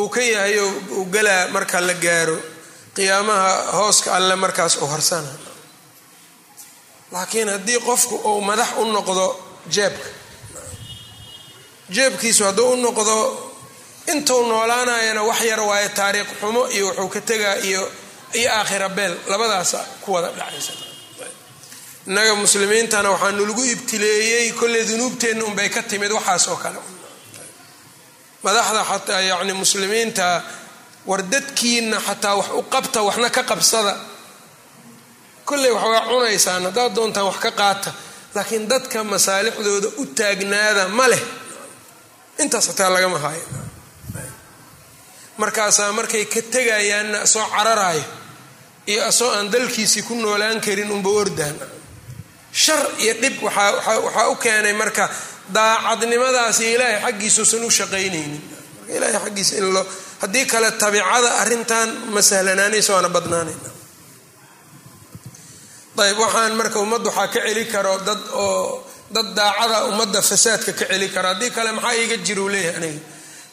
uu ka yahay uu galaa marka la gaaro. Qiyaamaha hooska alle markaas uu harsana laakiin haddii qofku uu madax u noqdo jeebka jeebkiisu hadduu u noqdo intuu noolaanayana wax yar waayo taariikh xumo iyo wuxuu ka tegaa iyo iyo aakhira beel labadaasa ku wada dhacaysa innaga muslimiintana waxaanu lagu ibtileeyey kolley dunuubteenna unbay ka timid waxaas oo kale. Madaxda xataa yacni muslimiinta war dadkiina xataa wax u qabta waxna ka qabsada kolley wax waa cunaysaan haddaad doontaan wax ka qaata laakiin dadka masaalixdooda u taagnaada ma leh. Intaas xataa lagama haayo. Markaasaa markay ka tegayaanna asoo cararaayo iyo asoo aan dalkiisii ku noolaan karin unba ordaan shar iyo dhib waxaa u keenay marka daacadnimadaas iyo ilaahay xaggiisuusan u shaqaynaynin. Marka ilaahay xaggiisa in loo haddii kale tabicada arrintan ma sahlanaanaysa waana badnaanayna ayb waxaan marka ummadda waxaa ka celi karo dad oo dad daacada ummadda fasaadka ka celi kara. Haddii kale maxaa iiga jira uu leeyahay aniga?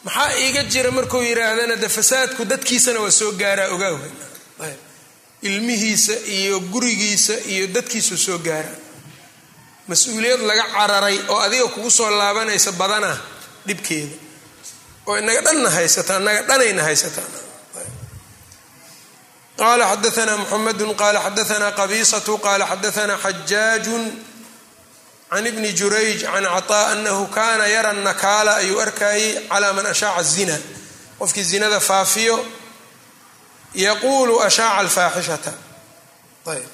Maxaa iiga jira markuu yidhaahdana de fasaadku dadkiisana waa soo gaaraa ogaaw ilmihiisa iyo gurigiisa iyo dadkiisu soo gaaraa. Mas'uuliyad laga cararay oo adiga kugu soo laabanaysa badana dhibkeeda. Oo inaga dhanna haysataa inaga dhanayna haysataa qala xadaana muxamedu qala xadaana qabisatu qala xadaana xajaaju can ibni jurayj can caطaa anahu kana yara nakaala ayuu arkayay cala man ashaaca zina qofkii zinada faafiyo yaquulu ashaaca alfaaxishata ayb